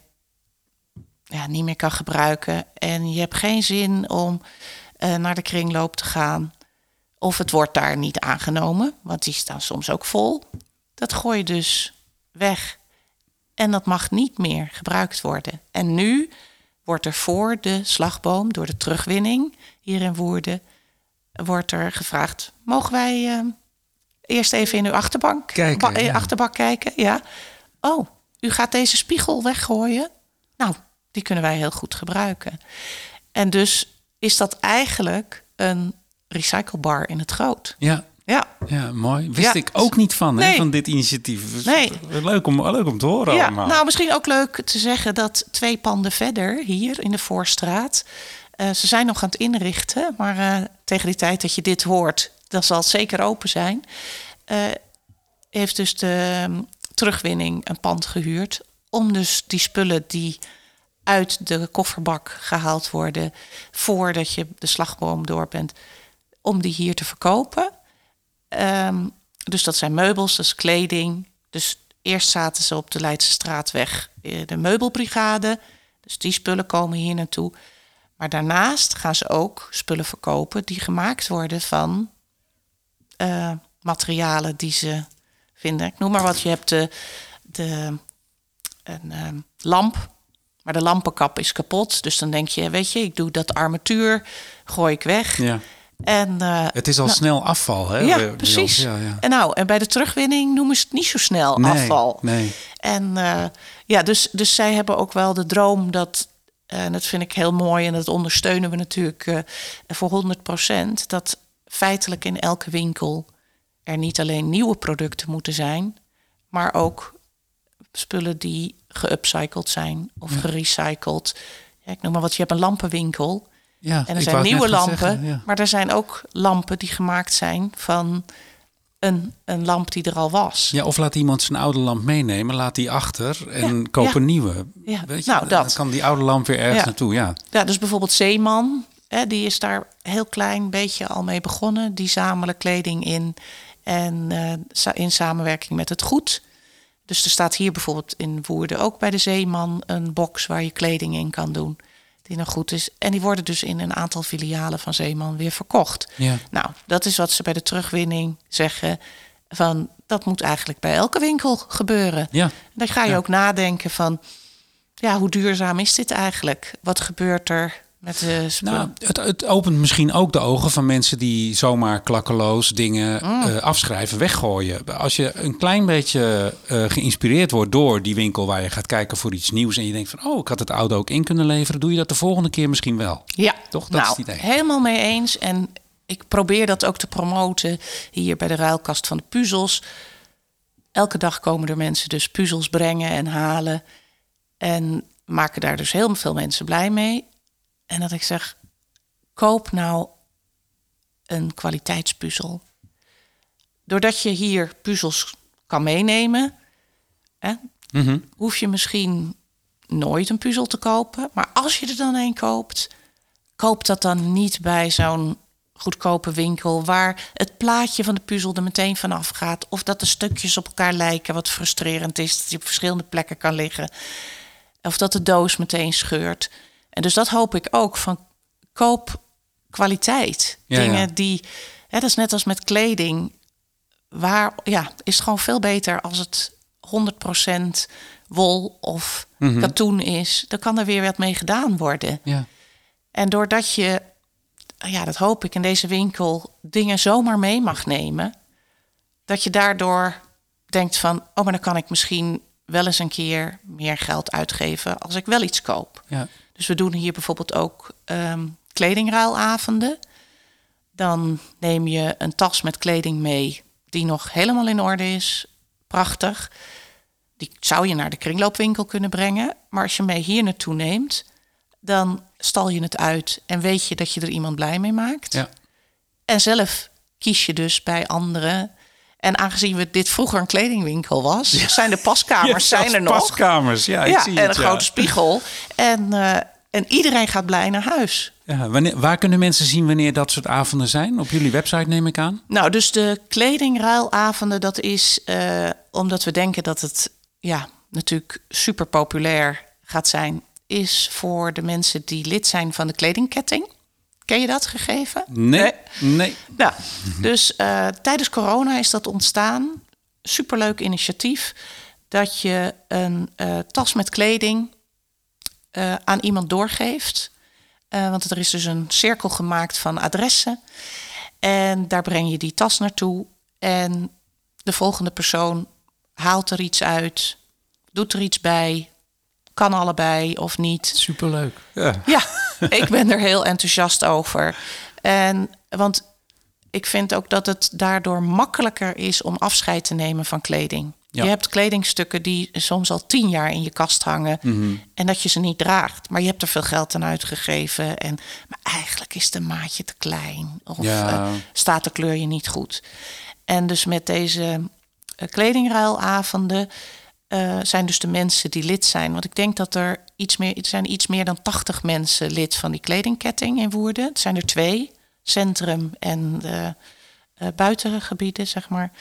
ja, niet meer kan gebruiken en je hebt geen zin om eh, naar de kringloop te gaan, of het wordt daar niet aangenomen, want die staan soms ook vol. Dat gooi je dus weg. En dat mag niet meer gebruikt worden. En nu wordt er voor de slagboom, door de terugwinning hier in Woerden, wordt er gevraagd: mogen wij eh, eerst even in uw achterbank Kijken, ba- ja. achterbak kijken? Ja. Oh, u gaat deze spiegel weggooien? Nou, die kunnen wij heel goed gebruiken. En dus is dat eigenlijk een recyclebar in het groot. Ja. Ja, Ja, mooi. Wist Ja. ik ook niet van, hè, van dit initiatief. Dus Nee. Leuk, om, leuk om te horen ja. allemaal. nou misschien ook leuk te zeggen dat twee panden verder hier in de Voorstraat, eh, ze zijn nog aan het inrichten, maar eh, tegen die tijd dat je dit hoort, dan zal het zeker open zijn. eh, heeft dus de ehm, terugwinning een pand gehuurd om dus die spullen die uit de kofferbak gehaald worden voordat je de slagboom door bent, om die hier te verkopen. Ehm, dus dat zijn meubels, dat is kleding. Dus eerst zaten ze op de Leidse Straatweg, eh, de meubelbrigade. Dus die spullen komen hier naartoe. Maar daarnaast gaan ze ook spullen verkopen die gemaakt worden van eh, materialen die ze vinden. Ik noem maar wat, je hebt de, de een ehm, lamp, maar de lampenkap is kapot. Dus dan denk je, weet je, ik doe dat armatuur, gooi ik weg. Ja. En eh, Het is al Nou, snel afval, hè? ja, precies. Ja, ja. En nou, en bij de terugwinning noemen ze het niet zo snel Nee, afval. nee. En eh, ja, dus, dus zij hebben ook wel de droom dat, eh, en dat vind ik heel mooi en dat ondersteunen we natuurlijk voor 100% dat feitelijk in elke winkel er niet alleen nieuwe producten moeten zijn, maar ook spullen die geupcycled zijn of gerecycled. Ik noem maar wat, je hebt een lampenwinkel. Ja, En er zijn nieuwe lampen, zeggen, ja. maar er zijn ook lampen die gemaakt zijn van een, een lamp die er al was. Ja, of laat iemand zijn oude lamp meenemen, laat die achter en Ja, koop een nieuwe. Weet je, nou, dan kan die oude lamp weer ergens naartoe. Ja. Ja, dus bijvoorbeeld Zeeman, hè, die is daar heel klein beetje al mee begonnen. Die zamelen kleding in en eh, in samenwerking met het goed. Dus er staat hier bijvoorbeeld in Woerden ook bij de Zeeman een box waar je kleding in kan doen. Die nog goed is. En die worden dus in een aantal filialen van Zeeman weer verkocht. Ja. Nou, dat is wat ze bij de terugwinning zeggen. Van dat moet eigenlijk bij elke winkel gebeuren. Ja. Dan ga je Ja. ook nadenken van, ja, hoe duurzaam is dit eigenlijk? Wat gebeurt er met de spullen? Nou, het, het opent misschien ook de ogen van mensen die zomaar klakkeloos dingen Mm. eh, afschrijven, weggooien. Als je een klein beetje eh, geïnspireerd wordt door die winkel waar je gaat kijken voor iets nieuws en je denkt van, oh, ik had het oude ook in kunnen leveren, doe je dat de volgende keer misschien wel. ja, Toch? Dat is nou, het idee. helemaal mee eens. En ik probeer dat ook te promoten hier bij de ruilkast van de puzzels. Elke dag komen er mensen dus puzzels brengen en halen. En maken daar dus heel veel mensen blij mee. En dat ik zeg, koop nou een kwaliteitspuzzel. Doordat je hier puzzels kan meenemen, hè, Mhm. hoef je misschien nooit een puzzel te kopen. Maar als je er dan een koopt, koop dat dan niet bij zo'n goedkope winkel waar het plaatje van de puzzel er meteen vanaf gaat. Of dat de stukjes op elkaar lijken, wat frustrerend is, dat die op verschillende plekken kan liggen. Of dat de doos meteen scheurt. En dus dat hoop ik ook van koop kwaliteit. Ja, Dingen ja. die, hè, dat is net als met kleding. Waar, ja, is het gewoon veel beter als het 100% wol of Mhm. katoen is. Dan kan er weer wat mee gedaan worden. Ja. En doordat je ja, dat hoop ik in deze winkel, dingen zomaar mee mag nemen. Dat je daardoor denkt van, oh, maar dan kan ik misschien wel eens een keer meer geld uitgeven als ik wel iets koop. Ja. Dus we doen hier bijvoorbeeld ook ehm, kledingruilavonden. Dan neem je een tas met kleding mee die nog helemaal in orde is. Prachtig. Die zou je naar de kringloopwinkel kunnen brengen. Maar als je mee hier naartoe neemt, dan stal je het uit en weet je dat je er iemand blij mee maakt. Ja. En zelf kies je dus bij anderen. En aangezien we dit vroeger een kledingwinkel was, zijn de paskamers (laughs) Ja, zijn er nog. Paskamers, ja, ik ja, zie en het, een grote spiegel. En, eh, en iedereen gaat blij naar huis. Ja, wanneer, waar kunnen mensen zien wanneer dat soort avonden zijn? Op jullie website neem ik aan. Nou, dus de kledingruilavonden, dat is eh, omdat we denken dat het ja, natuurlijk super populair gaat zijn, is voor de mensen die lid zijn van de kledingketting. Ken je dat gegeven? Nee, nee. Nou, dus eh, tijdens corona is dat ontstaan. Superleuk initiatief. Dat je een eh, tas met kleding eh, aan iemand doorgeeft. Want er is dus een cirkel gemaakt van adressen. En daar breng je die tas naartoe. En de volgende persoon haalt er iets uit, doet er iets bij, kan allebei of niet. Superleuk. Ja. Ja, (laughs) ik ben er heel enthousiast over. En want ik vind ook dat het daardoor makkelijker is om afscheid te nemen van kleding. Ja. Je hebt kledingstukken die soms al tien jaar in je kast hangen en dat je ze niet draagt. Maar je hebt er veel geld aan uitgegeven. En, maar eigenlijk is de maatje te klein of Ja. eh, staat de kleur je niet goed. En dus met deze eh, kledingruilavonden eh, zijn dus de mensen die lid zijn. Want ik denk dat er iets meer, er zijn iets meer dan 80 mensen lid van die kledingketting in Woerden. Het zijn er twee, centrum en de eh, buitengebieden, zeg maar.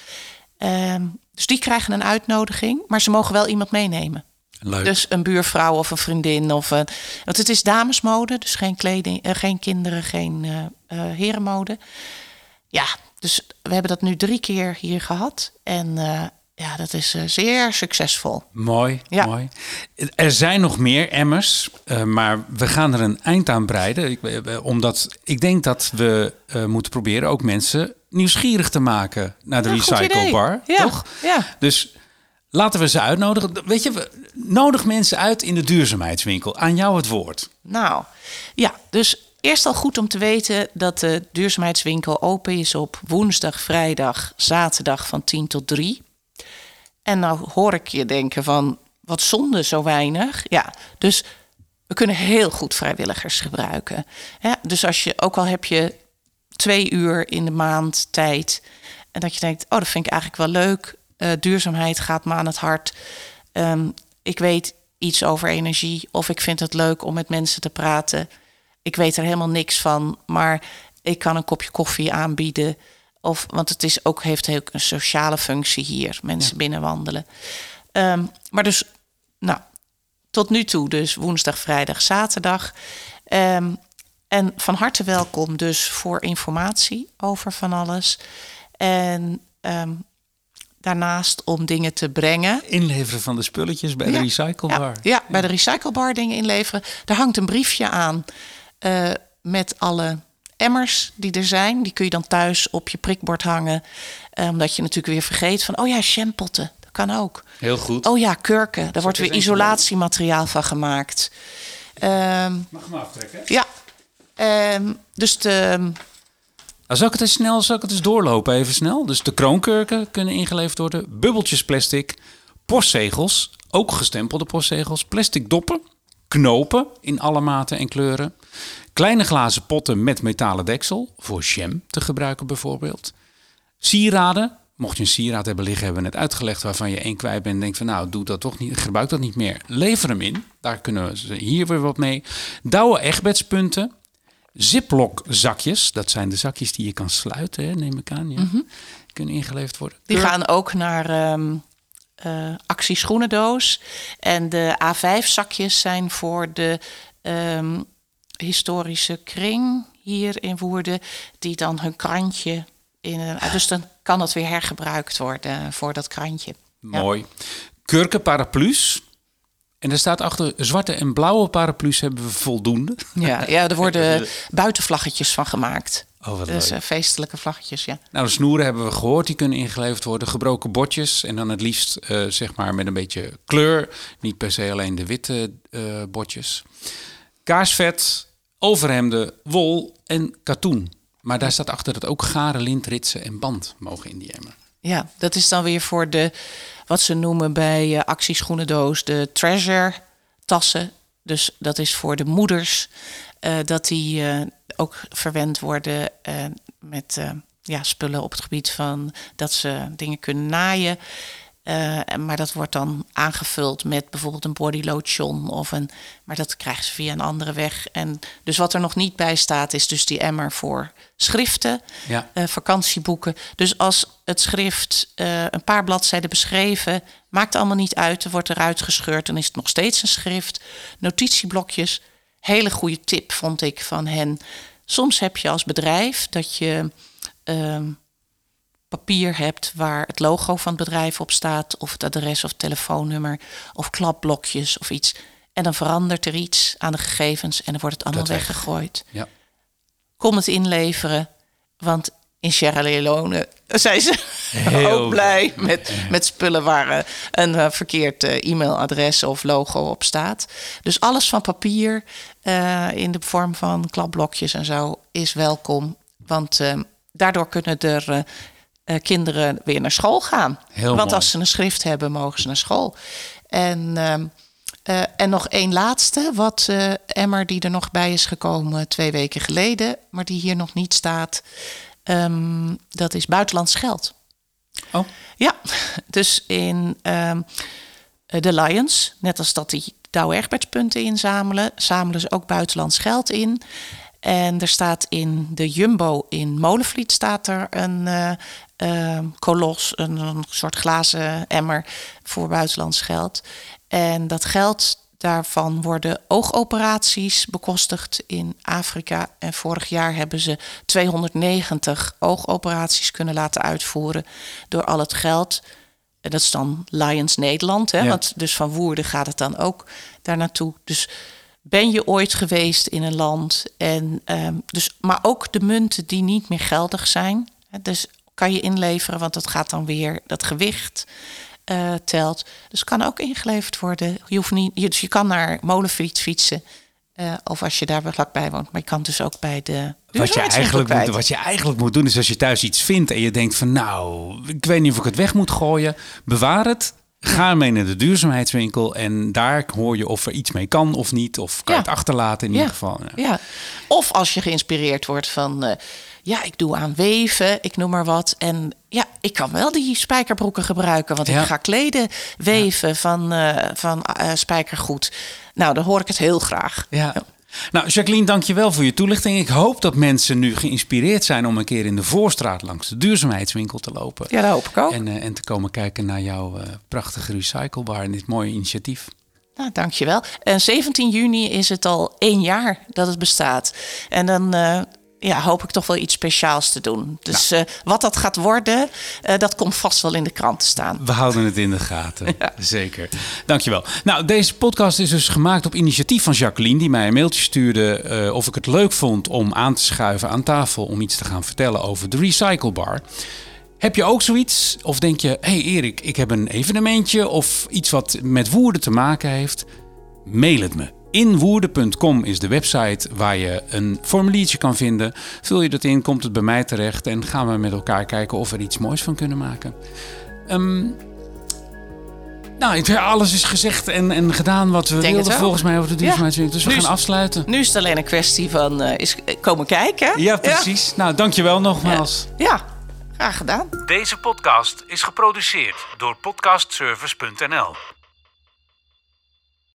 Ehm, dus die krijgen een uitnodiging, maar ze mogen wel iemand meenemen. Leuk. Dus een buurvrouw of een vriendin. Of een, want het is damesmode, dus geen, kleding, eh, geen kinderen, geen herenmode. Ja, dus we hebben dat nu drie keer hier gehad. En ja, dat is eh, zeer succesvol. Mooi, Ja. mooi. Er zijn nog meer emmers, eh, maar we gaan er een eind aan breiden. Ik, eh, omdat ik denk dat we moeten proberen ook mensen nieuwsgierig te maken naar de Ja, recyclebar. Ja, Toch? ja. Dus laten we ze uitnodigen. Weet je, we- nodig mensen uit in de duurzaamheidswinkel. Aan jou het woord. Nou, ja, dus eerst al goed om te weten dat de duurzaamheidswinkel open is op woensdag, vrijdag, zaterdag van 10 tot 3. En nou hoor ik je denken van, wat zonde zo weinig. Ja, dus we kunnen heel goed vrijwilligers gebruiken. Dus als je, ook al heb je twee uur in de maand tijd... en dat je denkt, oh, dat vind ik eigenlijk wel leuk. Eh, duurzaamheid gaat me aan het hart. Ehm, ik weet iets over energie of ik vind het leuk om met mensen te praten. Ik weet er helemaal niks van, maar ik kan een kopje koffie aanbieden. Of, want het is ook, heeft ook een sociale functie hier, mensen binnenwandelen. Ehm, maar dus, nou, tot nu toe dus woensdag, vrijdag, zaterdag. Ehm, en van harte welkom dus voor informatie over van alles. En ehm, daarnaast om dingen te brengen. Inleveren van de spulletjes bij de recyclebar. Ja, ja, bij de recyclebar dingen inleveren. Daar hangt een briefje aan eh, met alle emmers die er zijn. Die kun je dan thuis op je prikbord hangen. Eh, omdat je natuurlijk weer vergeet van... oh ja, champotten, dat kan ook. Heel goed. Oh ja, kurken, daar wordt weer isolatiemateriaal van gemaakt. Ehm, Mag hem aftrekken? ja, Ehm, dus de, Nou, zal ik het eens snel, zal ik het eens doorlopen even snel? Dus de kroonkurken kunnen ingeleverd worden, bubbeltjes plastic, postzegels, ook gestempelde postzegels, plastic doppen, knopen in alle maten en kleuren, kleine glazen potten met metalen deksel voor jam te gebruiken bijvoorbeeld, sieraden. Mocht je een sieraad hebben liggen, hebben we net uitgelegd waarvan je één kwijt bent en denkt van nou, doe dat toch niet, gebruik dat niet meer. Lever hem in. Daar kunnen ze hier weer wat mee. Douwe echtbedspunten. Ziploc zakjes, dat zijn de zakjes die je kan sluiten, hè, neem ik aan. Ja. Die kunnen ingeleverd worden. die Keur- gaan ook naar ehm eh, actie schoenendoos. En de A5-zakjes zijn voor de ehm, historische kring hier in Woerden... die dan hun krantje... In een, dus dan kan het weer hergebruikt worden voor dat krantje. Ja. Mooi. Kurken paraplu's En er staat achter zwarte en blauwe paraplu's hebben we voldoende. Ja, ja er (laughs) worden buitenvlaggetjes van gemaakt. Oh, Dus eh, feestelijke vlaggetjes, ja. Nou, de snoeren hebben we gehoord, die kunnen ingeleverd worden. Gebroken botjes en dan het liefst eh, zeg maar met een beetje kleur. Niet per se alleen de witte eh, botjes. Kaarsvet, overhemden, wol en katoen. Maar daar staat achter dat ook garen, lint, ritsen en band mogen in die emmer. Ja, dat is dan weer voor de, wat ze noemen bij actieschoenendoos, de treasure tassen. Dus dat is voor de moeders, eh, dat die eh, ook verwend worden eh, met ja, spullen op het gebied van dat ze dingen kunnen naaien. En- maar dat wordt dan aangevuld met bijvoorbeeld een body lotion of een. Maar dat krijgen ze via een andere weg. En dus wat er nog niet bij staat, is dus die emmer voor schriften, Ja. vakantieboeken. Dus als het schrift een paar bladzijden beschreven, maakt allemaal niet uit. Er wordt eruit gescheurd, dan is het nog steeds een schrift. Notitieblokjes, hele goede tip vond ik van hen. Soms heb je als bedrijf dat je ehm, papier hebt waar het logo van het bedrijf op staat, of het adres of telefoonnummer, of klapblokjes of iets. En dan verandert er iets aan de gegevens en dan wordt het allemaal Dat weg. weggegooid. Ja. Kom het inleveren, want in Sierra Leone zijn ze (laughs) Heel ook blij met, met spullen waar eh, een eh, verkeerd eh, e-mailadres of logo op staat. Dus alles van papier eh, in de vorm van klapblokjes en zo is welkom. Want eh, daardoor kunnen er eh, eh, kinderen weer naar school gaan. Heel Want mooi. als ze een schrift hebben, mogen ze naar school. En, ehm, eh, en nog één laatste, wat Emmer die er nog bij is gekomen twee weken geleden, maar die hier nog niet staat. Ehm, dat is buitenlands geld. Oh, Ja, (laughs) dus in ehm, de Lions, net als dat die Douwe Egbertspunten inzamelen, zamelen ze ook buitenlands geld in. En er staat in de Jumbo in Molenvliet staat er een eh, ehm, kolos, een, een soort glazen emmer voor buitenlands geld. En dat geld daarvan worden oogoperaties bekostigd in Afrika. En vorig jaar hebben ze 290 oogoperaties kunnen laten uitvoeren door al het geld. En dat is dan Lions Nederland, hè? Ja. want dus van Woerden gaat het dan ook daar naartoe. Dus ben je ooit geweest in een land en ehm, dus, maar ook de munten die niet meer geldig zijn, hè, dus kan je inleveren, want dat gaat dan weer dat gewicht eh, telt. Dus kan ook ingeleverd worden. Je hoeft niet, je, dus je kan naar Molenvliet fietsen. Eh, of als je daar wel vlakbij woont. Maar je kan dus ook bij de. wat je, eigenlijk moet, wat je eigenlijk moet doen is als je thuis iets vindt en je denkt van nou, ik weet niet of ik het weg moet gooien. Bewaar het. Ga ermee naar de duurzaamheidswinkel en daar hoor je of er iets mee kan of niet. Of kan Ja. het achterlaten in Ja. ieder geval. Ja. Ja. Of als je geïnspireerd wordt van. eh, ja, ik doe aan weven, ik noem maar wat. En ja, ik kan wel die spijkerbroeken gebruiken. Want Ja. ik ga kleden weven van, eh, van eh, spijkergoed. Nou, dan hoor ik het heel graag. Ja. Nou, Jacqueline, dankjewel voor je toelichting. Ik hoop dat mensen nu geïnspireerd zijn om een keer in de voorstraat langs de duurzaamheidswinkel te lopen. Ja, dat hoop ik ook. En, eh, en te komen kijken naar jouw prachtige recyclebar en dit mooie initiatief. Nou, dankjewel. En 17 juni is het al één jaar dat het bestaat. En dan ja, hoop ik toch wel iets speciaals te doen. Dus Nou. eh, wat dat gaat worden, eh, dat komt vast wel in de krant te staan. We houden het in de gaten. (laughs) Zeker. Dankjewel. Nou, deze podcast is dus gemaakt op initiatief van Jacqueline, die mij een mailtje stuurde eh, of ik het leuk vond om aan te schuiven aan tafel om iets te gaan vertellen over de Recyclebar. Heb je ook zoiets? Of denk je, hé hey Erik, ik heb een evenementje of iets wat met woorden te maken heeft? Mail het me. Inwoerden.com is de website waar je een formuliertje kan vinden. Vul je dat in, komt het bij mij terecht en gaan we met elkaar kijken of we er iets moois van kunnen maken. Ehm, nou, ik- alles is gezegd en, en gedaan wat we Denk wilden volgens mij over de duurzaamheidswinkel. Dus we Nu gaan is- afsluiten. Nu is het alleen een kwestie van eh, is, eh, komen kijken. Ja, precies. Nou, dankjewel nogmaals. Ja, ja, graag gedaan. Deze podcast is geproduceerd door podcastservice.nl.